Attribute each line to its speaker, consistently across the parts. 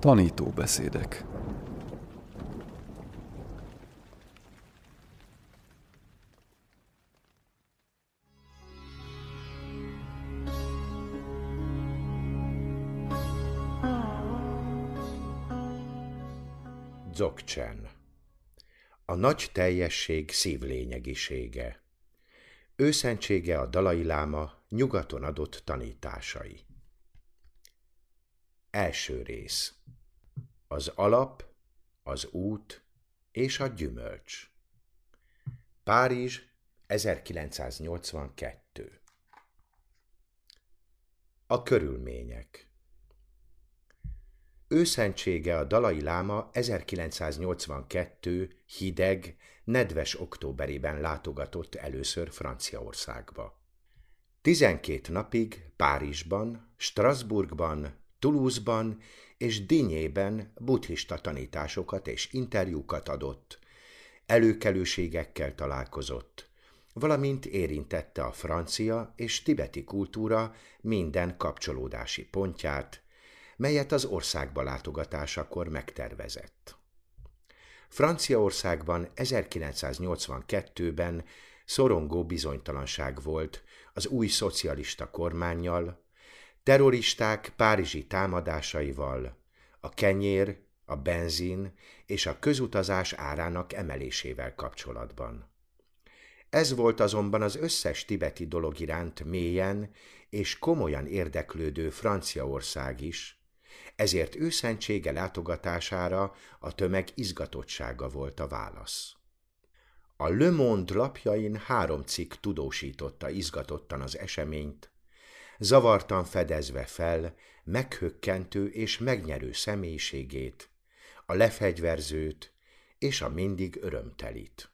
Speaker 1: Tanítóbeszédek.
Speaker 2: Dzogchen. A nagy teljesség szívlényegisége. Őszentsége a Dalai Láma nyugaton adott tanításai. Első rész Az alap, az út és a gyümölcs. Párizs 1982 A körülmények. Őszentsége a Dalai Láma 1982 hideg, nedves októberében látogatott először Franciaországba. Tizenkét napig Párizsban, Strasbourgban, Toulouse-ban és Dinyében buddhista tanításokat és interjúkat adott, előkelőségekkel találkozott, valamint érintette a francia és tibeti kultúra minden kapcsolódási pontját, melyet az országba látogatásakor megtervezett. Franciaországban 1982-ben szorongó bizonytalanság volt az új szocialista kormányjal, terroristák párizsi támadásaival, a kenyér, a benzin és a közutazás árának emelésével kapcsolatban. Ez volt azonban az összes tibeti dolog iránt mélyen és komolyan érdeklődő Franciaország is, ezért őszentsége látogatására a tömeg izgatottsága volt a válasz. A Le Monde lapjain három cikk tudósította izgatottan az eseményt, zavartan fedezve fel meghökkentő és megnyerő személyiségét, a lefegyverzőt és a mindig örömtelit.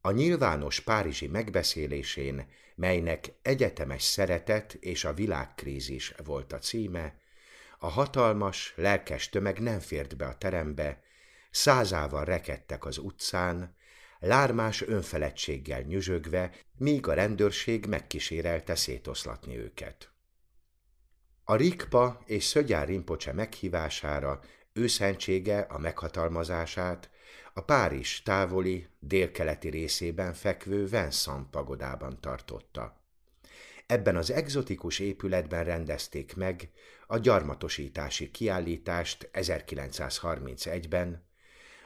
Speaker 2: A nyilvános párizsi megbeszélésén, melynek egyetemes szeretet és a világkrízis volt a címe, a hatalmas, lelkes tömeg nem fért be a terembe, százával rekedtek az utcán, lármás önfeledtséggel nyüzsögve, míg a rendőrség megkísérelte szétoszlatni őket. A Rikpa és Szögyár Rimpocse meghívására őszentsége a meghatalmazását a Párizs távoli, délkeleti részében fekvő Vincent pagodában tartotta. Ebben az egzotikus épületben rendezték meg a gyarmatosítási kiállítást 1931-ben,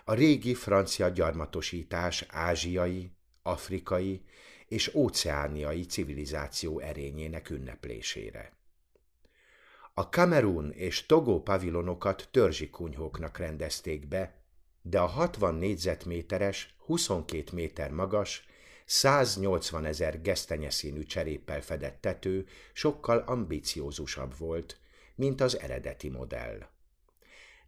Speaker 2: a régi francia gyarmatosítás ázsiai, afrikai és óceániai civilizáció erényének ünneplésére. A Kamerun és Togo pavilonokat törzsi kunyhóknak rendezték be, de a 60 négyzetméteres, 22 méter magas 180 ezer gesztenyeszínű cseréppel fedett tető sokkal ambiciózusabb volt, mint az eredeti modell.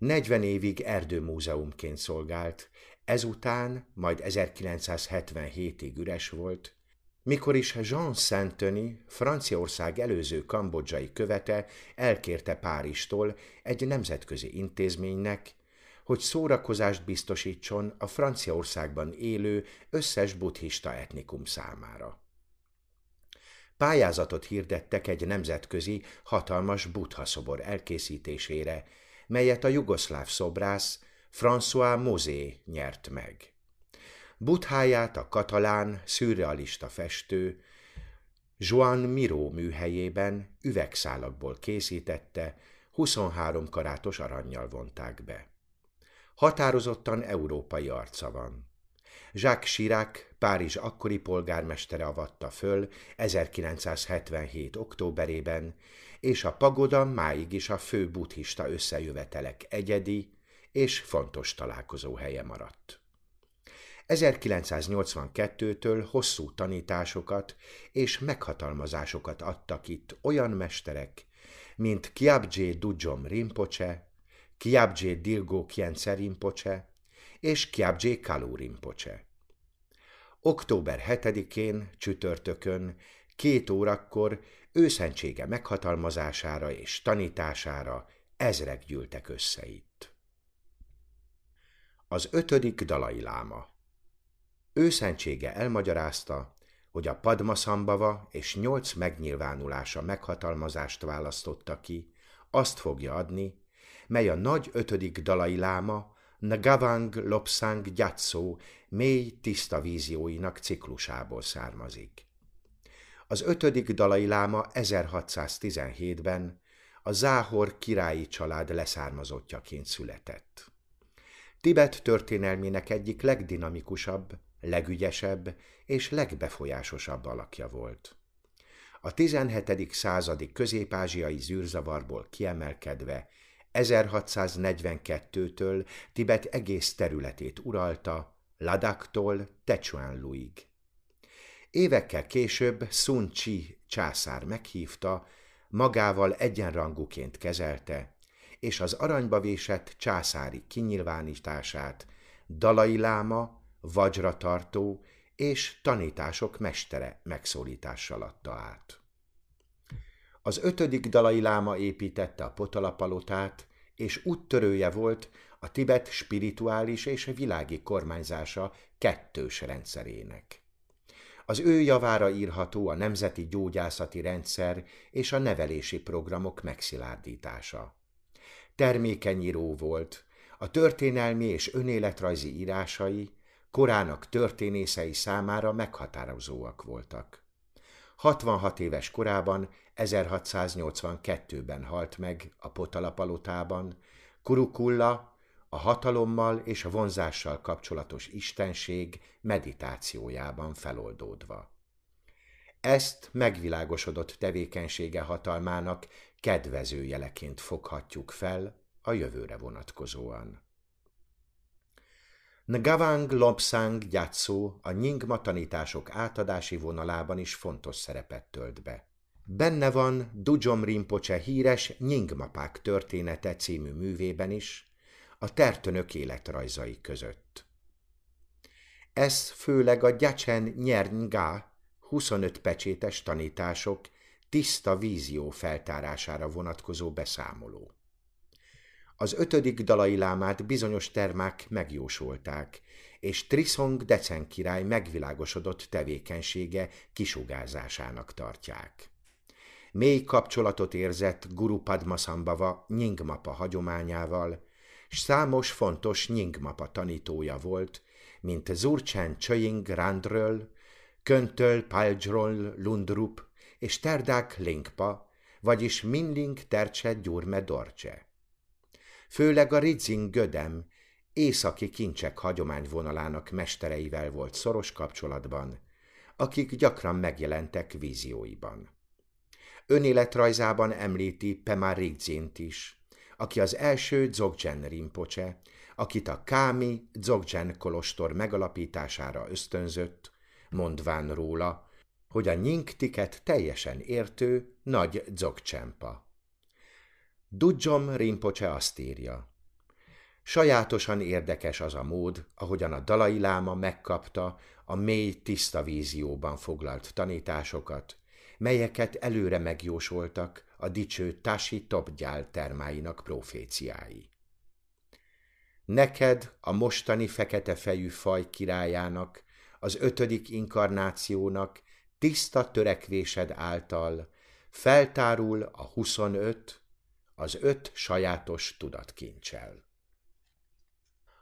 Speaker 2: 40 évig erdőmúzeumként szolgált, ezután majd 1977-ig üres volt, mikor is Jean Saint-Denis, Franciaország előző kambodzsai követe elkérte Páristól egy nemzetközi intézménynek, hogy szórakozást biztosítson a Franciaországban élő összes buddhista etnikum számára. Pályázatot hirdettek egy nemzetközi, hatalmas buddha szobor elkészítésére, melyet a jugoszláv szobrász François Mosé nyert meg. Butháját a katalán, szürrealista festő Joan Miró műhelyében üvegszálakból készítette, 23 karátos aranyjal vonták be. Határozottan európai arca van. Jacques Chirac, Párizs akkori polgármestere avatta föl 1977. októberében, és a pagoda máig is a fő buddhista összejövetelek egyedi és fontos találkozó helye maradt. 1982-től hosszú tanításokat és meghatalmazásokat adtak itt olyan mesterek, mint Kyabje Dujom Rinpoche, Kyabje Dilgo Khyentse Rinpoche és Kyabje Kalu Rinpoche. Október 7-én, csütörtökön, két órakor őszentsége meghatalmazására és tanítására ezrek gyűltek össze itt. Az ötödik dalai láma Őszentsége elmagyarázta, hogy a Padmasambava és nyolc megnyilvánulása meghatalmazást választotta ki, azt fogja adni, mely a nagy ötödik dalai láma Ngavang Lopsang Gyatso mély tiszta vízióinak ciklusából származik. Az ötödik dalai láma 1617-ben a Záhor királyi család leszármazottjaként született. Tibet történelmének egyik legdinamikusabb, legügyesebb és legbefolyásosabb alakja volt. A 17. századi közép-ázsiai zűrzavarból kiemelkedve 1642-től Tibet egész területét uralta, Ladaktól Techuanluig. Évekkel később Sun Chi császár meghívta, magával egyenrangúként kezelte, és az aranyba vésett császári kinyilvánítását Dalai Láma, vajratartó és tanítások mestere megszólítással adta át. Az ötödik Dalai Láma építette a Potalapalotát, és úttörője volt a Tibet spirituális és világi kormányzása kettős rendszerének. Az ő javára írható a nemzeti gyógyászati rendszer és a nevelési programok megszilárdítása. Termékeny író volt, a történelmi és önéletrajzi írásai korának történészei számára meghatározóak voltak. 66 éves korában, 1682-ben halt meg a Potalapalotában, Kurukulla a hatalommal és a vonzással kapcsolatos istenség meditációjában feloldódva. Ezt megvilágosodott tevékenysége hatalmának kedvező jeleként foghatjuk fel a jövőre vonatkozóan. Ngavang Lobsang Gyatso a Nyingma tanítások átadási vonalában is fontos szerepet tölt be. Benne van Dujom Rinpoche híres Nyingmapák története című művében is, a tertönök életrajzai között. Ez főleg a Gyacsen Nyernga 25 pecsétes tanítások tiszta vízió feltárására vonatkozó beszámoló. Az ötödik dalai lámát bizonyos termák megjósolták, és Trisong Decen király megvilágosodott tevékenysége kisugázásának tartják. Mély kapcsolatot érzett Guru Padmasambhava Nyingmapa hagyományával, s számos fontos Nyingmapa tanítója volt, mint Zurchen Chöying Randröl, Köntöl Paljról Lundrup és Terdák Linkpa, vagyis Minling Tercse Gyurme Dorcse főleg a Ridzing Gödem, északi kincsek hagyományvonalának mestereivel volt szoros kapcsolatban, akik gyakran megjelentek vízióiban. Önéletrajzában említi Pema Rigzint is, aki az első Dzogchen Rinpoche, akit a Kámi Dzogchen kolostor megalapítására ösztönzött, mondván róla, hogy a nyinktiket teljesen értő nagy Dzogchenpa. Dudjom Rinpoche azt írja. Sajátosan érdekes az a mód, ahogyan a Dalai Láma megkapta a mély tiszta vízióban foglalt tanításokat, melyeket előre megjósoltak a dicső Tashi Topgyál termáinak proféciái. Neked, a mostani fekete fejű faj királyának, az ötödik inkarnációnak tiszta törekvésed által feltárul a 25, az öt sajátos tudatkincsel.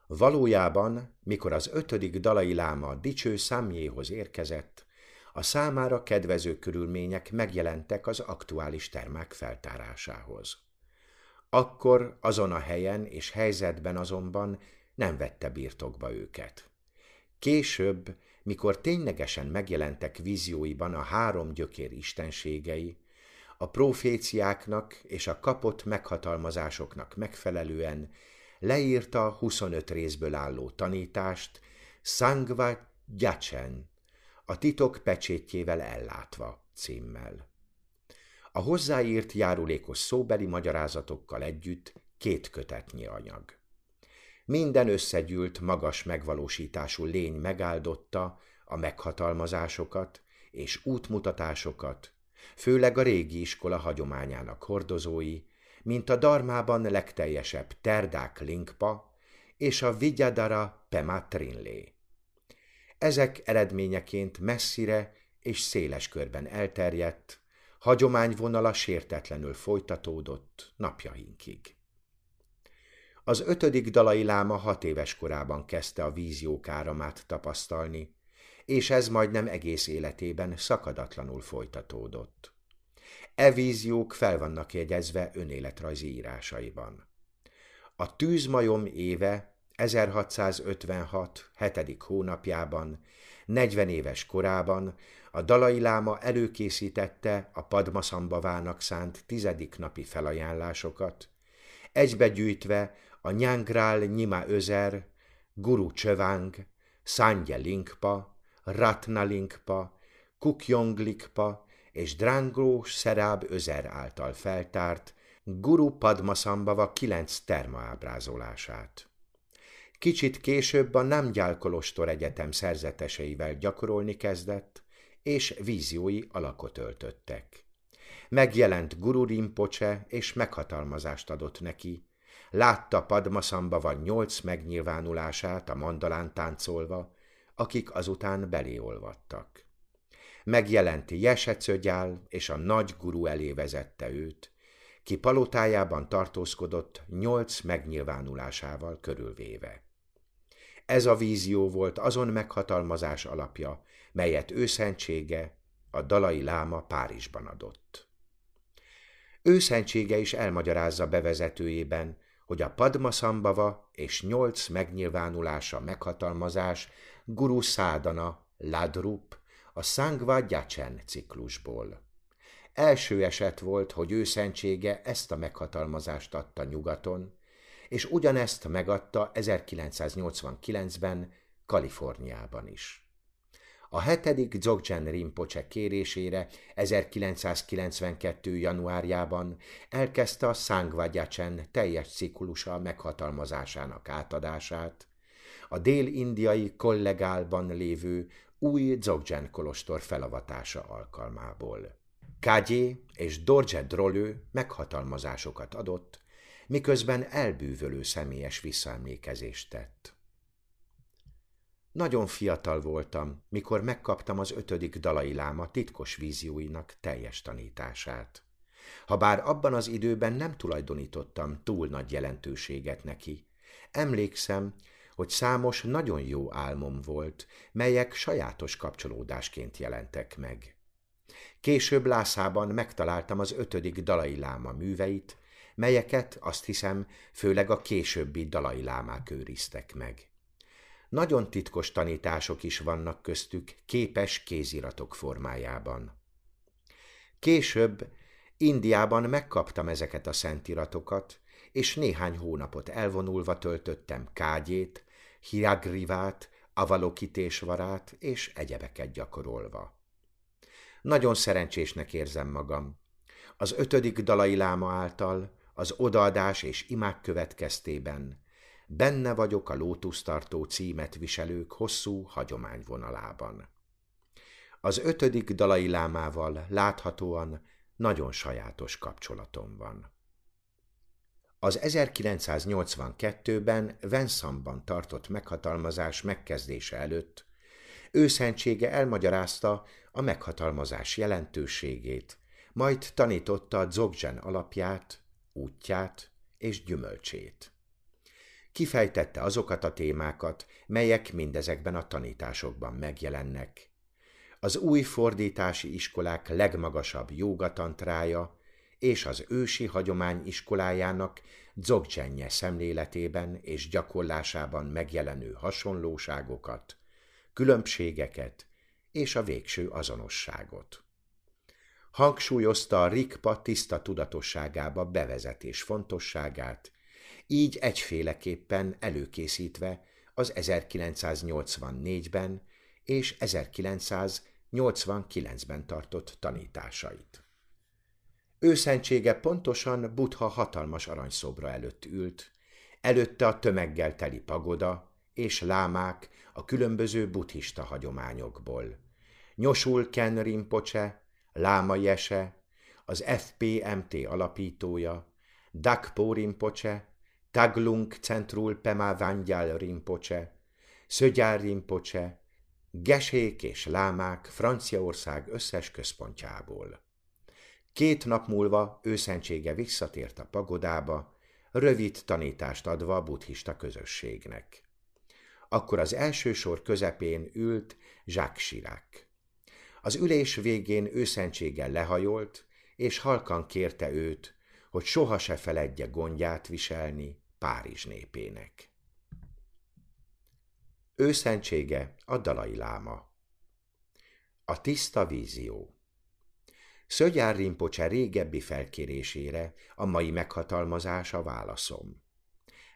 Speaker 2: Valójában, mikor az ötödik dalai láma dicső számjéhoz érkezett, a számára kedvező körülmények megjelentek az aktuális termák feltárásához. Akkor azon a helyen és helyzetben azonban nem vette birtokba őket. Később, mikor ténylegesen megjelentek vízióiban a három gyökér istenségei, a proféciáknak és a kapott meghatalmazásoknak megfelelően leírta 25 részből álló tanítást Sangva Gyacsen, a titok pecsétjével ellátva címmel. A hozzáírt járulékos szóbeli magyarázatokkal együtt két kötetnyi anyag. Minden összegyűlt, magas megvalósítású lény megáldotta a meghatalmazásokat és útmutatásokat, főleg a régi iskola hagyományának hordozói, mint a darmában legteljesebb Terdák Linkpa és a Vigyadara Pema Trinlé. Ezek eredményeként messzire és széles körben elterjedt, hagyományvonala sértetlenül folytatódott napjainkig. Az ötödik dalai láma hat éves korában kezdte a víziók áramát tapasztalni, és ez majdnem egész életében szakadatlanul folytatódott. E víziók fel vannak jegyezve önéletrajzi írásaiban. A tűzmajom éve 1656. 7. hónapjában, 40 éves korában a Dalai Láma előkészítette a Padmasambhavának szánt tizedik napi felajánlásokat, egybegyűjtve a Nyángrál Nyima Özer, Guru Csöváng, Sangye Linkpa, Ratna Linkpa, Kukyong Likpa és Drangrós Szeráb Özer által feltárt Guru Padmasambhava kilenc termaábrázolását. Kicsit később a Namgyal Kolostor Egyetem szerzeteseivel gyakorolni kezdett, és víziói alakot öltöttek. Megjelent Guru Rinpoche, és meghatalmazást adott neki. Látta Padmasambhava nyolc megnyilvánulását a mandalán táncolva, akik azután beléolvadtak. Megjelent Jesecögyál, és a nagy guru elé vezette őt, ki palotájában tartózkodott nyolc megnyilvánulásával körülvéve. Ez a vízió volt azon meghatalmazás alapja, melyet őszentsége, a Dalai Láma Párizsban adott. Őszentsége is elmagyarázza bevezetőjében, hogy a Padmasambava és nyolc megnyilvánulása meghatalmazás Guru Szádana, Ladrup, a Sangva Gyacsen ciklusból. Első eset volt, hogy őszentsége ezt a meghatalmazást adta nyugaton, és ugyanezt megadta 1989-ben Kaliforniában is. A hetedik Dzogchen Rinpoche kérésére 1992. januárjában elkezdte a Sangvagyachen teljes ciklusa meghatalmazásának átadását, a dél-indiai kollegálban lévő új Dzogchen kolostor felavatása alkalmából. Kágyé és Dorje Drolő meghatalmazásokat adott, miközben elbűvölő személyes visszaemlékezést tett. Nagyon fiatal voltam, mikor megkaptam az ötödik dalai láma titkos vízióinak teljes tanítását. Habár abban az időben nem tulajdonítottam túl nagy jelentőséget neki, emlékszem, hogy számos nagyon jó álmom volt, melyek sajátos kapcsolódásként jelentek meg. Később Lászában megtaláltam az ötödik dalai láma műveit, melyeket azt hiszem főleg a későbbi dalai lámák őriztek meg. Nagyon titkos tanítások is vannak köztük képes kéziratok formájában. Később Indiában megkaptam ezeket a szentiratokat, és néhány hónapot elvonulva töltöttem kágyét, hiagrivát, avalokítésvarát és egyebeket gyakorolva. Nagyon szerencsésnek érzem magam. Az ötödik dalai láma által, az odaadás és imák következtében benne vagyok a lótusztartó címet viselők hosszú hagyományvonalában. Az ötödik dalai lámával láthatóan nagyon sajátos kapcsolatom van. Az 1982-ben Venszamban tartott meghatalmazás megkezdése előtt őszentsége elmagyarázta a meghatalmazás jelentőségét, majd tanította a Dzogchen alapját, útját és gyümölcsét. Kifejtette azokat a témákat, melyek mindezekben a tanításokban megjelennek. Az új fordítási iskolák legmagasabb jogatantrája és az ősi hagyomány iskolájának dzogcsenje szemléletében és gyakorlásában megjelenő hasonlóságokat, különbségeket és a végső azonosságot. Hangsúlyozta a rikpa tiszta tudatosságába bevezetés fontosságát, így egyféleképpen előkészítve az 1984-ben és 1989-ben tartott tanításait. Őszentsége pontosan Buddha hatalmas aranyszobra előtt ült, előtte a tömeggel teli pagoda és lámák a különböző buddhista hagyományokból. Nyosul Ken Rinpoche, Láma Jese, az FPMT alapítója, Dakpo Rinpoche, Taglung Centrul Pema Vangyal Rinpoche, Szögyár Rinpoche, Gesék és Lámák Franciaország összes központjából. Két nap múlva őszentsége visszatért a pagodába, rövid tanítást adva a buddhista közösségnek. Akkor az első sor közepén ült Jacques Chirac. Az ülés végén őszentséggel lehajolt, és halkan kérte őt, hogy soha se feledje gondját viselni Párizs népének. Őszentsége a Dalai Láma A tiszta vízió Szögyár Rimpocse régebbi felkérésére a mai meghatalmazása válaszom.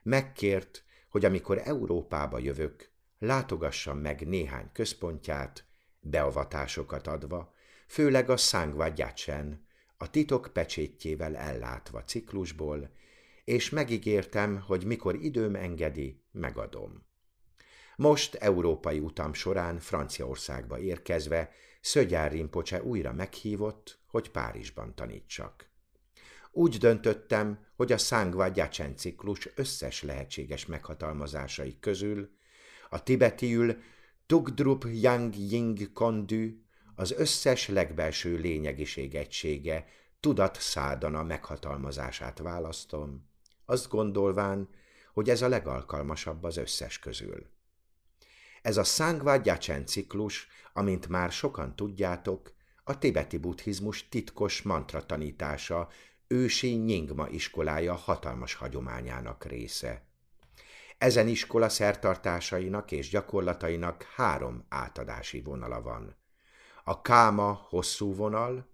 Speaker 2: Megkért, hogy amikor Európába jövök, látogassam meg néhány központját, beavatásokat adva, főleg a Szángva a titok pecsétjével ellátva ciklusból, és megígértem, hogy mikor időm engedi, megadom. Most európai utam során Franciaországba érkezve Szögyár Rimpocse újra meghívott, hogy Párizsban tanítsak. Úgy döntöttem, hogy a Szángva ciklus összes lehetséges meghatalmazásai közül a tibetiül Tugdrup Yang Ying Kondü az összes legbelső lényegiség egysége tudat szádana meghatalmazását választom, azt gondolván, hogy ez a legalkalmasabb az összes közül. Ez a Gyacsen ciklus, amint már sokan tudjátok, a tibeti buddhizmus titkos mantra tanítása, ősi Nyingma iskolája hatalmas hagyományának része. Ezen iskola szertartásainak és gyakorlatainak három átadási vonala van. A káma hosszú vonal,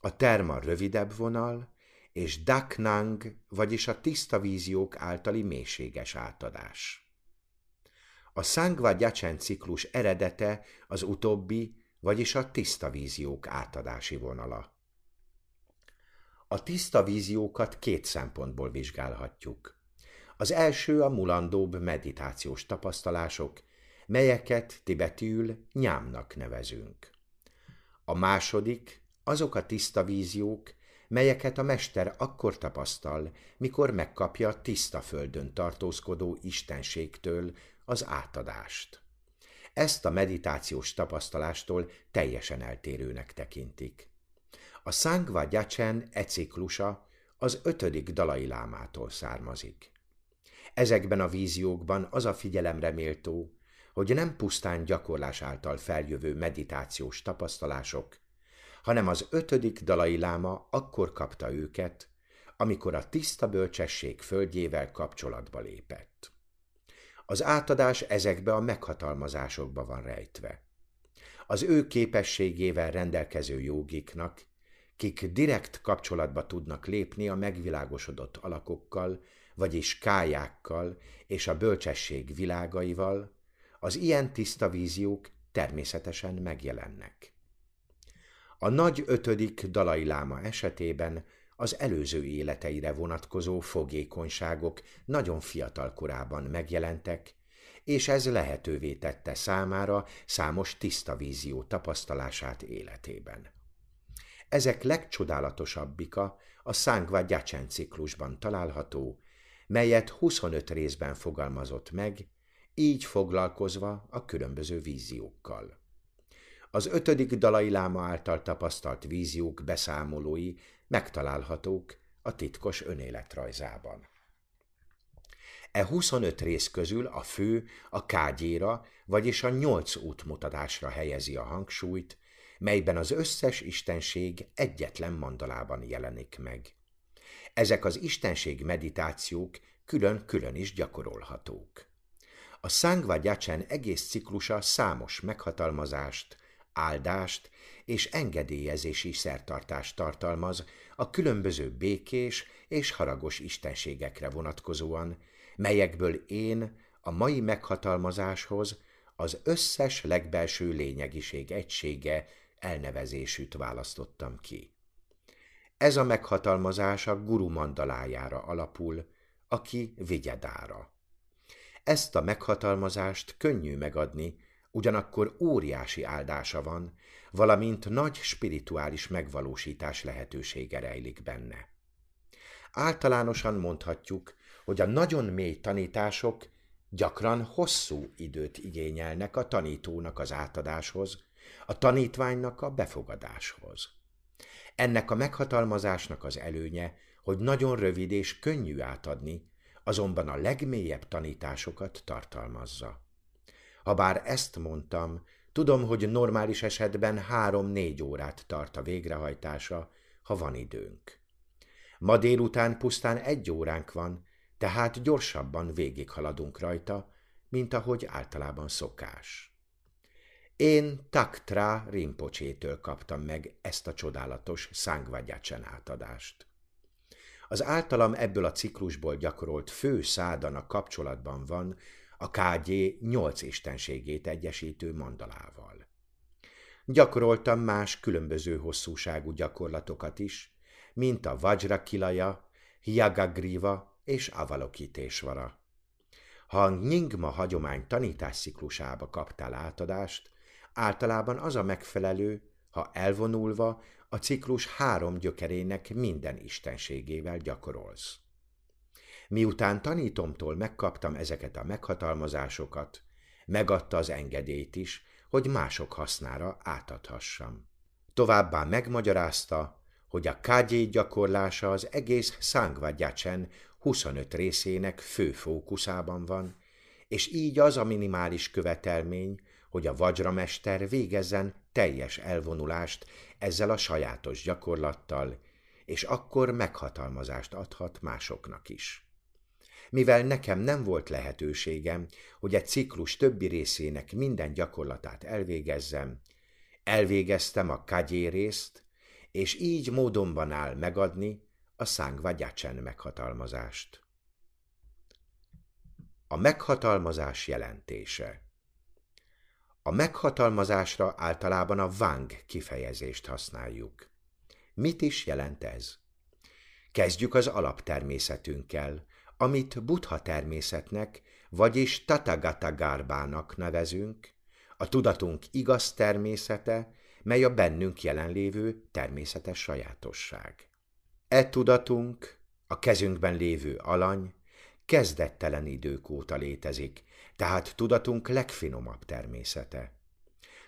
Speaker 2: a terma rövidebb vonal, és daknang, vagyis a tiszta víziók általi mélységes átadás. A Sangva Gyacsen ciklus eredete az utóbbi, vagyis a tiszta víziók átadási vonala. A tiszta víziókat két szempontból vizsgálhatjuk. Az első a mulandóbb meditációs tapasztalások, melyeket tibetül nyámnak nevezünk. A második azok a tiszta víziók, melyeket a mester akkor tapasztal, mikor megkapja a tiszta földön tartózkodó istenségtől az átadást. Ezt a meditációs tapasztalástól teljesen eltérőnek tekintik. A Sangva Gyacsen e ciklusa az ötödik dalai lámától származik. Ezekben a víziókban az a figyelemre méltó, hogy nem pusztán gyakorlás által feljövő meditációs tapasztalások, hanem az ötödik dalai láma akkor kapta őket, amikor a tiszta bölcsesség földjével kapcsolatba lépett. Az átadás ezekbe a meghatalmazásokba van rejtve. Az ő képességével rendelkező jogiknak, kik direkt kapcsolatba tudnak lépni a megvilágosodott alakokkal, vagyis kájákkal és a bölcsesség világaival, az ilyen tiszta víziók természetesen megjelennek. A nagy ötödik dalai láma esetében az előző életeire vonatkozó fogékonyságok nagyon fiatal korában megjelentek, és ez lehetővé tette számára számos tiszta vízió tapasztalását életében. Ezek legcsodálatosabbika a Szángva Gyacsen ciklusban található, melyet 25 részben fogalmazott meg, így foglalkozva a különböző víziókkal. Az ötödik dalai láma által tapasztalt víziók beszámolói megtalálhatók a titkos önéletrajzában. E 25 rész közül a fő a kágyéra, vagyis a nyolc útmutatásra helyezi a hangsúlyt, melyben az összes istenség egyetlen mandalában jelenik meg. Ezek az istenség meditációk külön-külön is gyakorolhatók. A Sangva Gyacsen egész ciklusa számos meghatalmazást, áldást és engedélyezési szertartást tartalmaz a különböző békés és haragos istenségekre vonatkozóan, melyekből én a mai meghatalmazáshoz az összes legbelső lényegiség egysége elnevezésűt választottam ki. Ez a meghatalmazás a guru mandalájára alapul, aki vigyedára. Ezt a meghatalmazást könnyű megadni, ugyanakkor óriási áldása van, valamint nagy spirituális megvalósítás lehetősége rejlik benne. Általánosan mondhatjuk, hogy a nagyon mély tanítások gyakran hosszú időt igényelnek a tanítónak az átadáshoz, a tanítványnak a befogadáshoz. Ennek a meghatalmazásnak az előnye, hogy nagyon rövid és könnyű átadni, azonban a legmélyebb tanításokat tartalmazza. Habár ezt mondtam, tudom, hogy normális esetben három-négy órát tart a végrehajtása, ha van időnk. Ma délután pusztán egy óránk van, tehát gyorsabban végighaladunk rajta, mint ahogy általában szokás. Én Taktra Rimpocsétől kaptam meg ezt a csodálatos szángvagyácsen átadást. Az általam ebből a ciklusból gyakorolt fő szádana kapcsolatban van a KG nyolc istenségét egyesítő mandalával. Gyakoroltam más különböző hosszúságú gyakorlatokat is, mint a Vajra Kilaja, Hiagagriva és Avalokitésvara. Ha a Nyingma hagyomány tanítássziklusába kaptál átadást, általában az a megfelelő, ha elvonulva a ciklus három gyökerének minden istenségével gyakorolsz. Miután tanítomtól megkaptam ezeket a meghatalmazásokat, megadta az engedélyt is, hogy mások hasznára átadhassam. Továbbá megmagyarázta, hogy a KG gyakorlása az egész Sangvajacsen 25 részének fő fókuszában van, és így az a minimális követelmény, hogy a vajramester végezzen teljes elvonulást ezzel a sajátos gyakorlattal, és akkor meghatalmazást adhat másoknak is. Mivel nekem nem volt lehetőségem, hogy egy ciklus többi részének minden gyakorlatát elvégezzem, elvégeztem a kagyé részt, és így módonban áll megadni a szángvagyácsen meghatalmazást. A meghatalmazás jelentése A meghatalmazásra általában a vang kifejezést használjuk. Mit is jelent ez? Kezdjük az alaptermészetünkkel, amit buddha természetnek, vagyis Tathagata Gárbának nevezünk, a tudatunk igaz természete, mely a bennünk jelenlévő természetes sajátosság. E tudatunk, a kezünkben lévő alany, kezdettelen idők óta létezik, tehát tudatunk legfinomabb természete.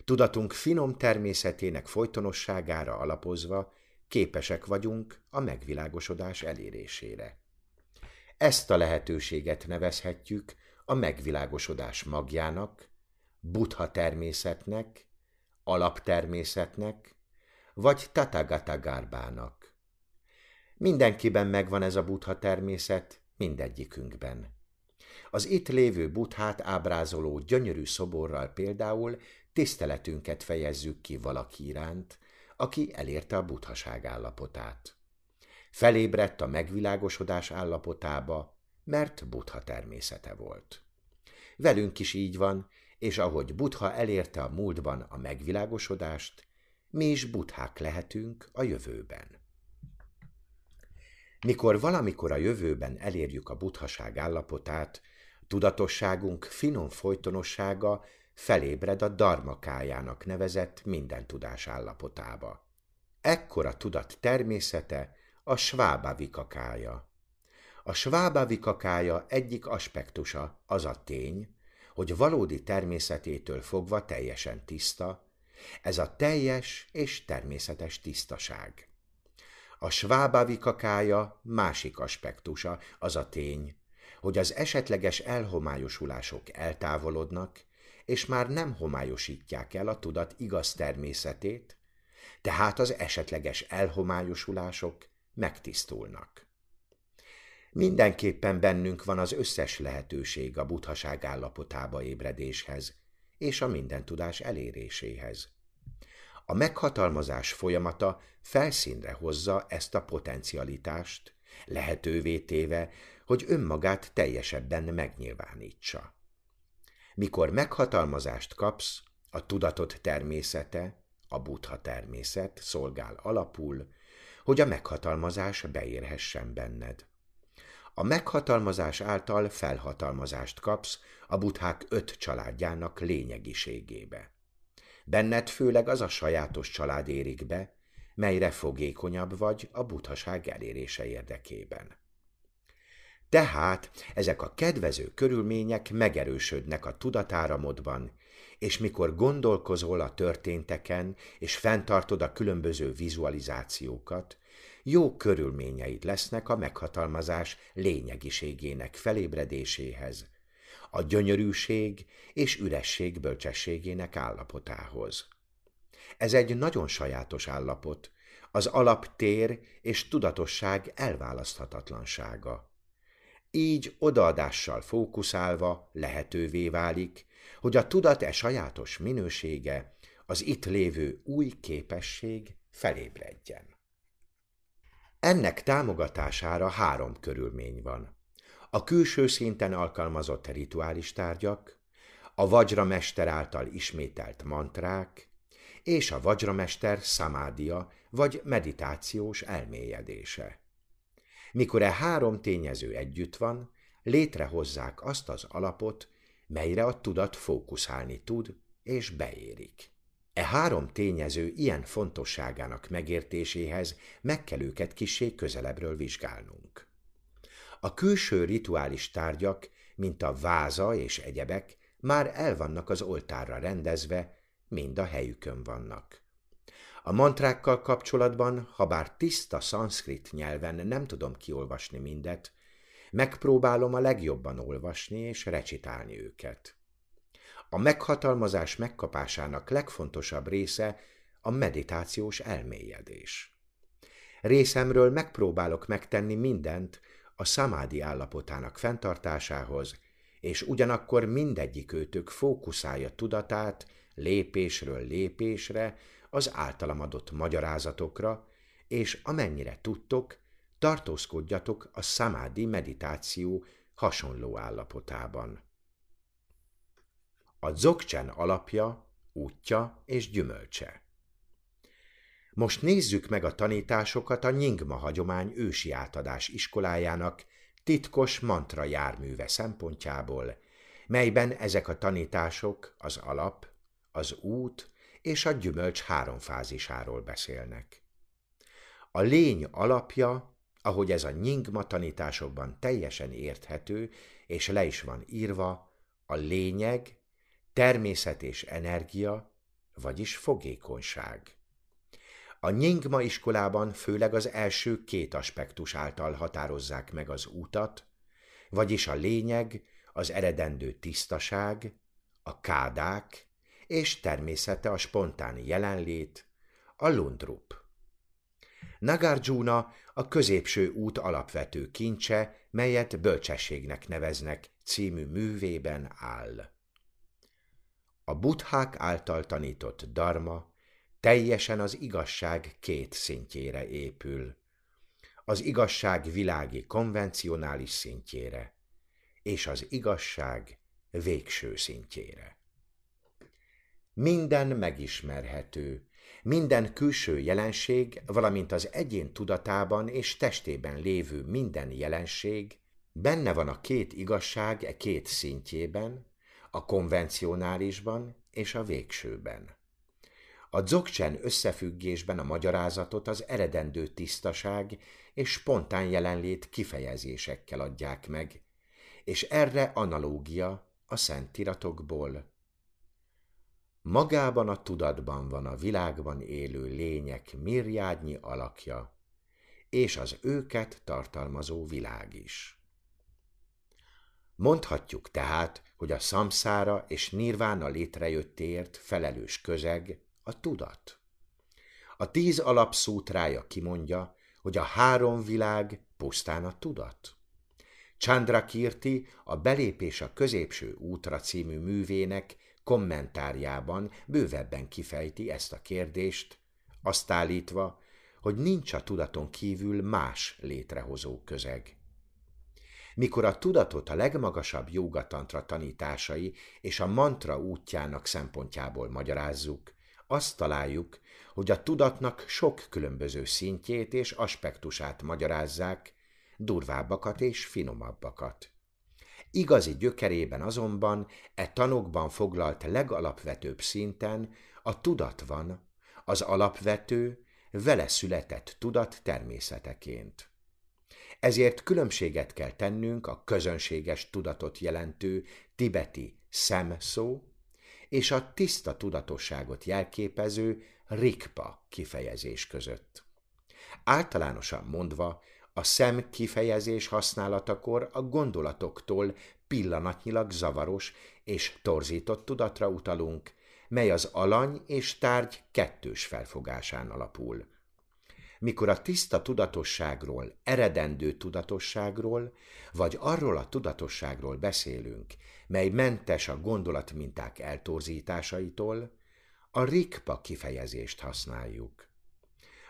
Speaker 2: Tudatunk finom természetének folytonosságára alapozva képesek vagyunk a megvilágosodás elérésére. Ezt a lehetőséget nevezhetjük a megvilágosodás magjának, buddha természetnek, alaptermészetnek, vagy Tathagata gárbának. Mindenkiben megvan ez a buddha természet, mindegyikünkben. Az itt lévő buthát ábrázoló gyönyörű szoborral például tiszteletünket fejezzük ki valaki iránt, aki elérte a buthaság állapotát. Felébredt a megvilágosodás állapotába, mert butha természete volt. Velünk is így van, és ahogy Butha elérte a múltban a megvilágosodást, mi is buthák lehetünk a jövőben. Mikor valamikor a jövőben elérjük a buthaság állapotát, tudatosságunk finom folytonossága felébred a darmakájának nevezett minden tudás állapotába. Ekkora tudat természete a svábavikakája. A svábavikakája egyik aspektusa az a tény, hogy valódi természetétől fogva teljesen tiszta, ez a teljes és természetes tisztaság. A svábavi kakája másik aspektusa az a tény, hogy az esetleges elhomályosulások eltávolodnak, és már nem homályosítják el a tudat igaz természetét, tehát az esetleges elhomályosulások megtisztulnak. Mindenképpen bennünk van az összes lehetőség a buthaság állapotába ébredéshez és a mindentudás eléréséhez. A meghatalmazás folyamata felszínre hozza ezt a potencialitást, lehetővé téve, hogy önmagát teljesebben megnyilvánítsa. Mikor meghatalmazást kapsz, a tudatot természete, a buddha természet szolgál alapul, hogy a meghatalmazás beérhessen benned. A meghatalmazás által felhatalmazást kapsz a buthák öt családjának lényegiségébe. Benned főleg az a sajátos család érik be, melyre fogékonyabb vagy a buthaság elérése érdekében. Tehát ezek a kedvező körülmények megerősödnek a tudatáramodban, és mikor gondolkozol a történteken, és fenntartod a különböző vizualizációkat, jó körülményeid lesznek a meghatalmazás lényegiségének felébredéséhez, a gyönyörűség és üresség bölcsességének állapotához. Ez egy nagyon sajátos állapot, az alaptér és tudatosság elválaszthatatlansága. Így odaadással fókuszálva lehetővé válik, hogy a tudat e sajátos minősége, az itt lévő új képesség felébredjen. Ennek támogatására három körülmény van. A külső szinten alkalmazott rituális tárgyak, a vajramester által ismételt mantrák, és a vajramester szamádia vagy meditációs elmélyedése. Mikor e három tényező együtt van, létrehozzák azt az alapot, melyre a tudat fókuszálni tud és beérik. E három tényező ilyen fontosságának megértéséhez meg kell őket kisé közelebbről vizsgálnunk. A külső rituális tárgyak, mint a váza és egyebek, már el vannak az oltárra rendezve, mind a helyükön vannak. A mantrákkal kapcsolatban, ha bár tiszta szanszkrit nyelven nem tudom kiolvasni mindet, megpróbálom a legjobban olvasni és recitálni őket. A meghatalmazás megkapásának legfontosabb része a meditációs elmélyedés. Részemről megpróbálok megtenni mindent a szamádi állapotának fenntartásához, és ugyanakkor mindegyik őtök fókuszálja tudatát lépésről lépésre az általam adott magyarázatokra, és amennyire tudtok, tartózkodjatok a szamádi meditáció hasonló állapotában. A dzogchen alapja, útja és gyümölcse. Most nézzük meg a tanításokat a Nyingma hagyomány ősi átadás iskolájának titkos mantra járműve szempontjából, melyben ezek a tanítások az alap, az út és a gyümölcs három fázisáról beszélnek. A lény alapja, ahogy ez a nyingma tanításokban teljesen érthető, és le is van írva, a lényeg, természet és energia, vagyis fogékonyság. A nyingma iskolában főleg az első két aspektus által határozzák meg az útat, vagyis a lényeg, az eredendő tisztaság, a kádák és természete a spontán jelenlét, a lundrup. Nagarjuna a középső út alapvető kincse, melyet bölcsességnek neveznek, című művében áll. A buddhák által tanított dharma teljesen az igazság két szintjére épül. Az igazság világi konvencionális szintjére, és az igazság végső szintjére. Minden megismerhető, minden külső jelenség, valamint az egyén tudatában és testében lévő minden jelenség, benne van a két igazság e két szintjében, a konvencionálisban és a végsőben. A dzogchen összefüggésben a magyarázatot az eredendő tisztaság és spontán jelenlét kifejezésekkel adják meg, és erre analógia a szentiratokból. Magában a tudatban van a világban élő lények mirjádnyi alakja, és az őket tartalmazó világ is. Mondhatjuk tehát, hogy a szamszára és nirvána létrejöttért felelős közeg a tudat. A tíz alapszútrája kimondja, hogy a három világ pusztán a tudat. Chandra Kirti a Belépés a középső útra című művének kommentárjában bővebben kifejti ezt a kérdést, azt állítva, hogy nincs a tudaton kívül más létrehozó közeg. Mikor a tudatot a legmagasabb jogatantra tanításai és a mantra útjának szempontjából magyarázzuk, azt találjuk, hogy a tudatnak sok különböző szintjét és aspektusát magyarázzák, durvábbakat és finomabbakat. Igazi gyökerében azonban e tanokban foglalt legalapvetőbb szinten a tudat van, az alapvető, vele született tudat természeteként. Ezért különbséget kell tennünk a közönséges tudatot jelentő tibeti szemszó és a tiszta tudatosságot jelképező rikpa kifejezés között. Általánosan mondva, a szem kifejezés használatakor a gondolatoktól pillanatnyilag zavaros és torzított tudatra utalunk, mely az alany és tárgy kettős felfogásán alapul. Mikor a tiszta tudatosságról, eredendő tudatosságról, vagy arról a tudatosságról beszélünk, mely mentes a gondolatminták eltorzításaitól, a rikpa kifejezést használjuk.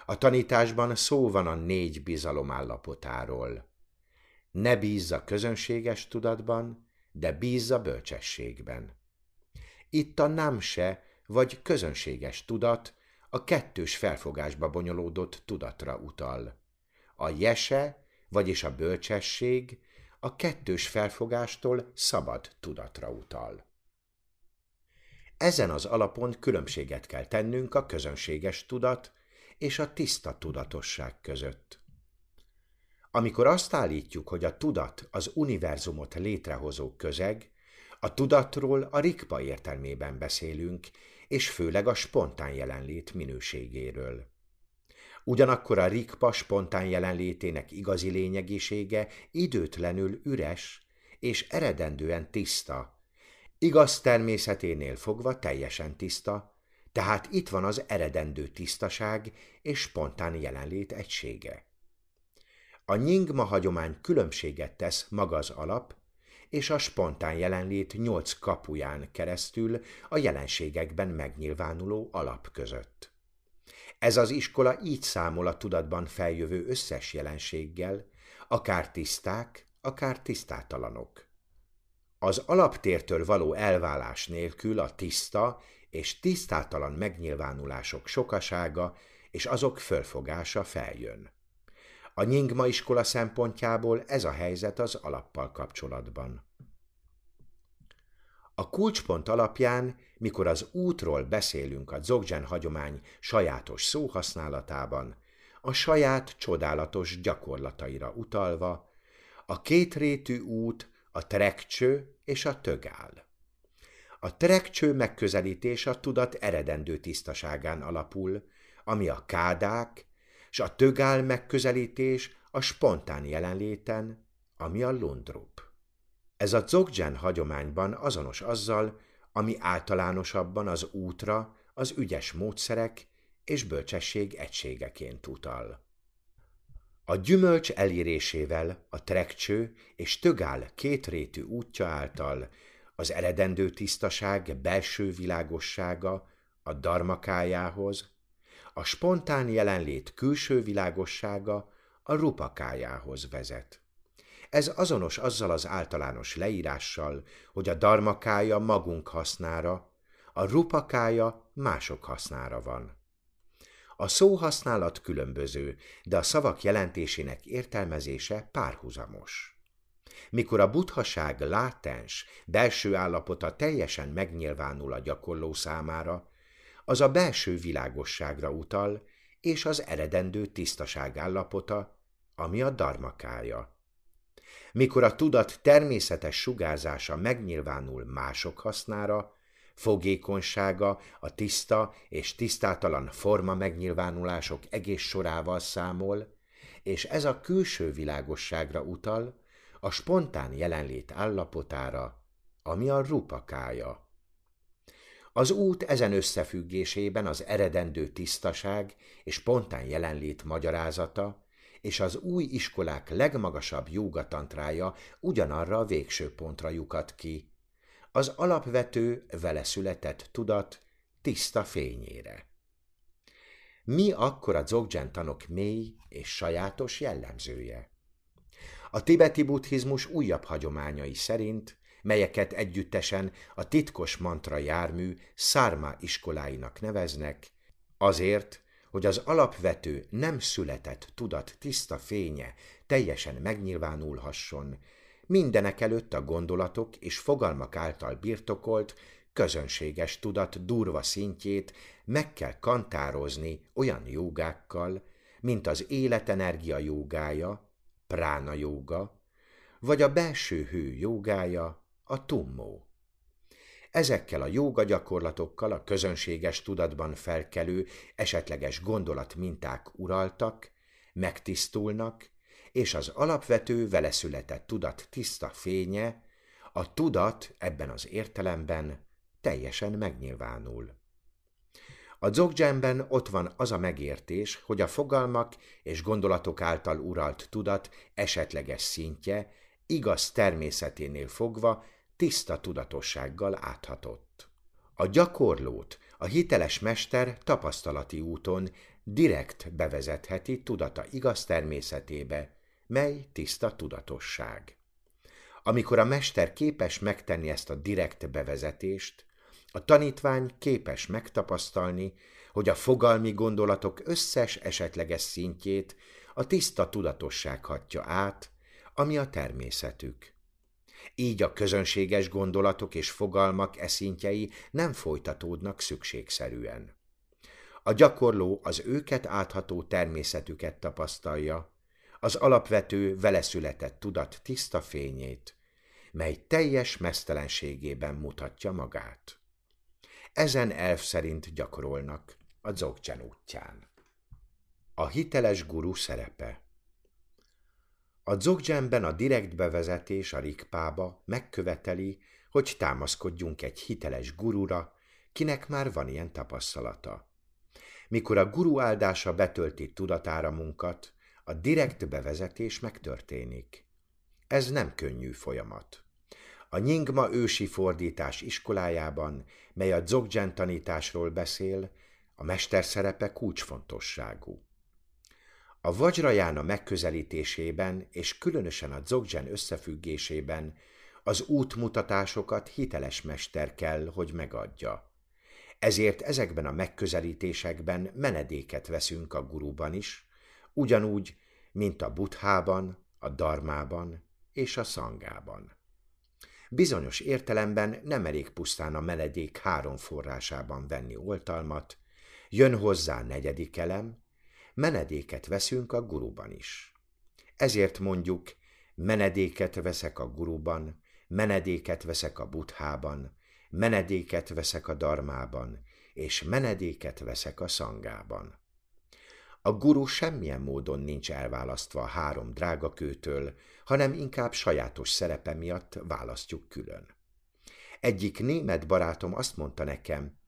Speaker 2: A tanításban szó van a négy bizalom állapotáról. Ne bízz a közönséges tudatban, de bízz a bölcsességben. Itt a námse vagy közönséges tudat a kettős felfogásba bonyolódott tudatra utal. A jese, vagyis a bölcsesség a kettős felfogástól szabad tudatra utal. Ezen az alapon különbséget kell tennünk a közönséges tudat és a tiszta tudatosság között. Amikor azt állítjuk, hogy a tudat az univerzumot létrehozó közeg, a tudatról a rikpa értelmében beszélünk, és főleg a spontán jelenlét minőségéről. Ugyanakkor a rikpa spontán jelenlétének igazi lényegisége időtlenül üres és eredendően tiszta, igaz természeténél fogva teljesen tiszta, tehát itt van az eredendő tisztaság és spontán jelenlét egysége. A nyingma hagyomány különbséget tesz maga az alap és a spontán jelenlét nyolc kapuján keresztül a jelenségekben megnyilvánuló alap között. Ez az iskola így számol a tudatban feljövő összes jelenséggel, akár tiszták, akár tisztátalanok. Az alaptértől való elválás nélkül a tiszta és tisztátalan megnyilvánulások sokasága és azok fölfogása feljön. A nyingma iskola szempontjából ez a helyzet az alappal kapcsolatban. A kulcspont alapján, mikor az útról beszélünk a Dzogchen hagyomány sajátos szóhasználatában, a saját csodálatos gyakorlataira utalva, a kétrétű út a trekcső és a tögál. A trekcső megközelítés a tudat eredendő tisztaságán alapul, ami a kádák, és a tögál megközelítés a spontán jelenléten, ami a lundrup. Ez a Dzogchen hagyományban azonos azzal, ami általánosabban az útra, az ügyes módszerek és bölcsesség egységeként utal. A gyümölcs elérésével a trekcső és tögál kétrétű útja által az eredendő tisztaság belső világossága a darmakájához, a spontán jelenlét külső világossága a rupakájához vezet. Ez azonos azzal az általános leírással, hogy a darmakája magunk hasznára, a rupakája mások hasznára van. A szóhasználat különböző, de a szavak jelentésének értelmezése párhuzamos. Mikor a buthaság látens, belső állapota teljesen megnyilvánul a gyakorló számára, az a belső világosságra utal, és az eredendő tisztaság állapota, ami a darmakája. Mikor a tudat természetes sugárzása megnyilvánul mások hasznára, fogékonysága a tiszta és tisztátalan forma megnyilvánulások egész sorával számol, és ez a külső világosságra utal, a spontán jelenlét állapotára, ami a rupakája. Az út ezen összefüggésében az eredendő tisztaság és spontán jelenlét magyarázata, és az új iskolák legmagasabb jógatantrája ugyanarra a végső pontra lyukat ki, az alapvető, vele született tudat tiszta fényére. Mi akkor a Dzogchen tanok mély és sajátos jellemzője? A tibeti buddhizmus újabb hagyományai szerint, melyeket együttesen a titkos mantra jármű szárma iskoláinak neveznek, azért, hogy az alapvető, nem született tudat tiszta fénye teljesen megnyilvánulhasson, mindenek előtt a gondolatok és fogalmak által birtokolt, közönséges tudat durva szintjét meg kell kantározni olyan jogákkal, mint az életenergia jogája, prána joga, vagy a belső hő jogája, a tummó. Ezekkel a jóga gyakorlatokkal a közönséges tudatban felkelő, esetleges gondolat minták uraltak, megtisztulnak, és az alapvető veleszületett tudat tiszta fénye, a tudat ebben az értelemben teljesen megnyilvánul. A dzogdzsemben ott van az a megértés, hogy a fogalmak és gondolatok által uralt tudat esetleges szintje, igaz természeténél fogva tiszta tudatossággal áthatott. A gyakorlót a hiteles mester tapasztalati úton direkt bevezetheti tudata igaz természetébe, mely tiszta tudatosság. Amikor a mester képes megtenni ezt a direkt bevezetést, a tanítvány képes megtapasztalni, hogy a fogalmi gondolatok összes esetleges szintjét a tiszta tudatosság hatja át, ami a természetük. Így a közönséges gondolatok és fogalmak eszintjei nem folytatódnak szükségszerűen. A gyakorló az őket átható természetüket tapasztalja, az alapvető veleszületett tudat tiszta fényét, mely teljes mesztelenségében mutatja magát. Ezen elv szerint gyakorolnak a Dzogchen útján. A hiteles guru szerepe A Dzogchenben a direkt bevezetés a rikpába megköveteli, hogy támaszkodjunk egy hiteles gurura, kinek már van ilyen tapasztalata. Mikor a guru áldása betölti tudatáramunkat, a direkt bevezetés megtörténik. Ez nem könnyű folyamat. A Nyingma ősi fordítás iskolájában, mely a Dzogchen tanításról beszél, a mester szerepe kulcsfontosságú. A Vajrajána megközelítésében és különösen a Dzogchen összefüggésében az útmutatásokat hiteles mester kell, hogy megadja. Ezért ezekben a megközelítésekben menedéket veszünk a guruban is, ugyanúgy, mint a buthában, a darmában és a szangában. Bizonyos értelemben nem elég pusztán a meledék három forrásában venni oltalmat, jön hozzá negyedik elem, menedéket veszünk a guruban is. Ezért mondjuk, menedéket veszek a guruban, menedéket veszek a buthában, menedéket veszek a darmában, és menedéket veszek a szangában. A guru semmilyen módon nincs elválasztva a három drágakőtől, hanem inkább sajátos szerepe miatt választjuk külön. Egyik német barátom azt mondta nekem,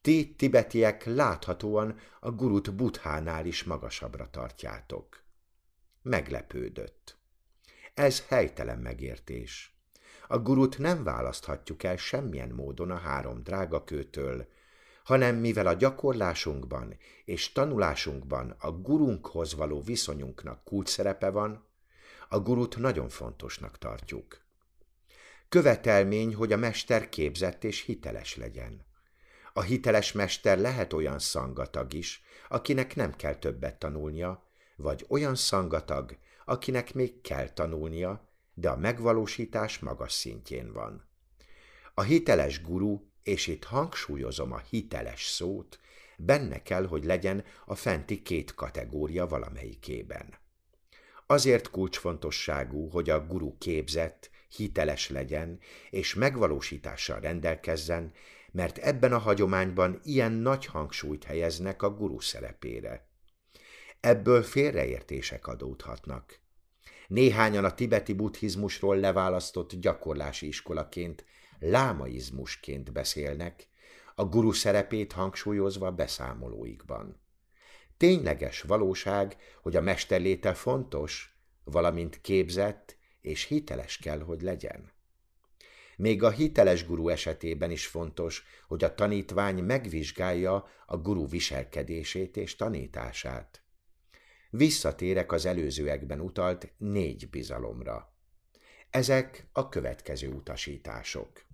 Speaker 2: ti tibetiek láthatóan a gurut buthánál is magasabbra tartjátok. Meglepődött. Ez helytelen megértés. A gurut nem választhatjuk el semmilyen módon a három drágakőtől, hanem mivel a gyakorlásunkban és tanulásunkban a gurunkhoz való viszonyunknak kult szerepe van, a gurut nagyon fontosnak tartjuk. Követelmény, hogy a mester képzett és hiteles legyen. A hiteles mester lehet olyan szangatag is, akinek nem kell többet tanulnia, vagy olyan szangatag, akinek még kell tanulnia, de a megvalósítás magas szintjén van. A hiteles guru és itt hangsúlyozom a hiteles szót, benne kell, hogy legyen a fenti két kategória valamelyikében. Azért kulcsfontosságú, hogy a guru képzett, hiteles legyen, és megvalósítással rendelkezzen, mert ebben a hagyományban ilyen nagy hangsúlyt helyeznek a guru szerepére. Ebből félreértések adódhatnak. Néhányan a tibeti buddhizmusról leválasztott gyakorlási iskolaként lámaizmusként beszélnek, a guru szerepét hangsúlyozva beszámolóikban. Tényleges valóság, hogy a mesterléte fontos, valamint képzett és hiteles kell, hogy legyen. Még a hiteles guru esetében is fontos, hogy a tanítvány megvizsgálja a guru viselkedését és tanítását. Visszatérek az előzőekben utalt négy bizalomra. Ezek a következő utasítások.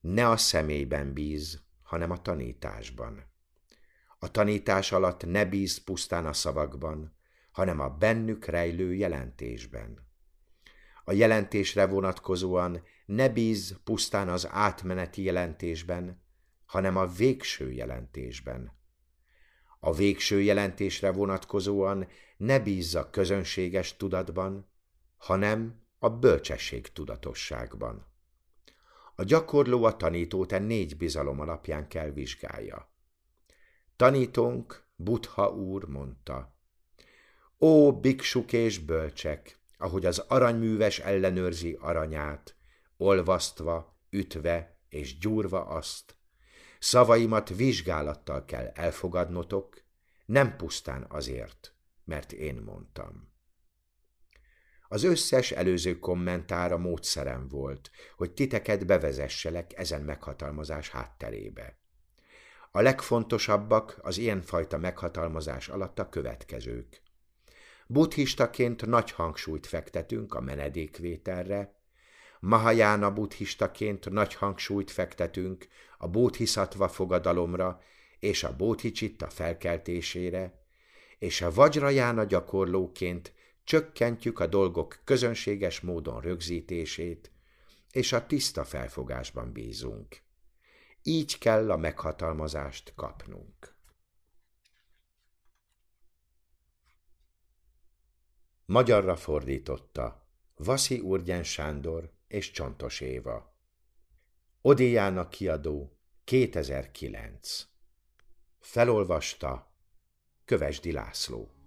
Speaker 2: Ne a személyben bíz, hanem a tanításban. A tanítás alatt ne bíz pusztán a szavakban, hanem a bennük rejlő jelentésben. A jelentésre vonatkozóan ne bíz pusztán az átmeneti jelentésben, hanem a végső jelentésben. A végső jelentésre vonatkozóan ne bízza közönséges tudatban, hanem a bölcsesség tudatosságban. A gyakorló a tanítót e négy bizalom alapján kell vizsgálja. Tanítónk, Buddha úr mondta, Ó, biksuk és bölcsek, ahogy az aranyműves ellenőrzi aranyát, olvasztva, ütve és gyúrva azt, szavaimat vizsgálattal kell elfogadnotok, nem pusztán azért, mert én mondtam. Az összes előző kommentára módszerem volt, hogy titeket bevezesselek ezen meghatalmazás hátterébe. A legfontosabbak az ilyenfajta meghatalmazás alatt a következők. Buddhistaként nagy hangsúlyt fektetünk a menedékvételre, Mahajána buddhistaként nagy hangsúlyt fektetünk a bódhiszatva fogadalomra és a bódhicsitta felkeltésére, és a vajrajána gyakorlóként csökkentjük a dolgok közönséges módon rögzítését, és a tiszta felfogásban bízunk. Így kell a meghatalmazást kapnunk. Magyarra fordította Vaszi Urgyen Sándor és Csontos Éva. Odiának kiadó 2009 Felolvasta Kövesdi László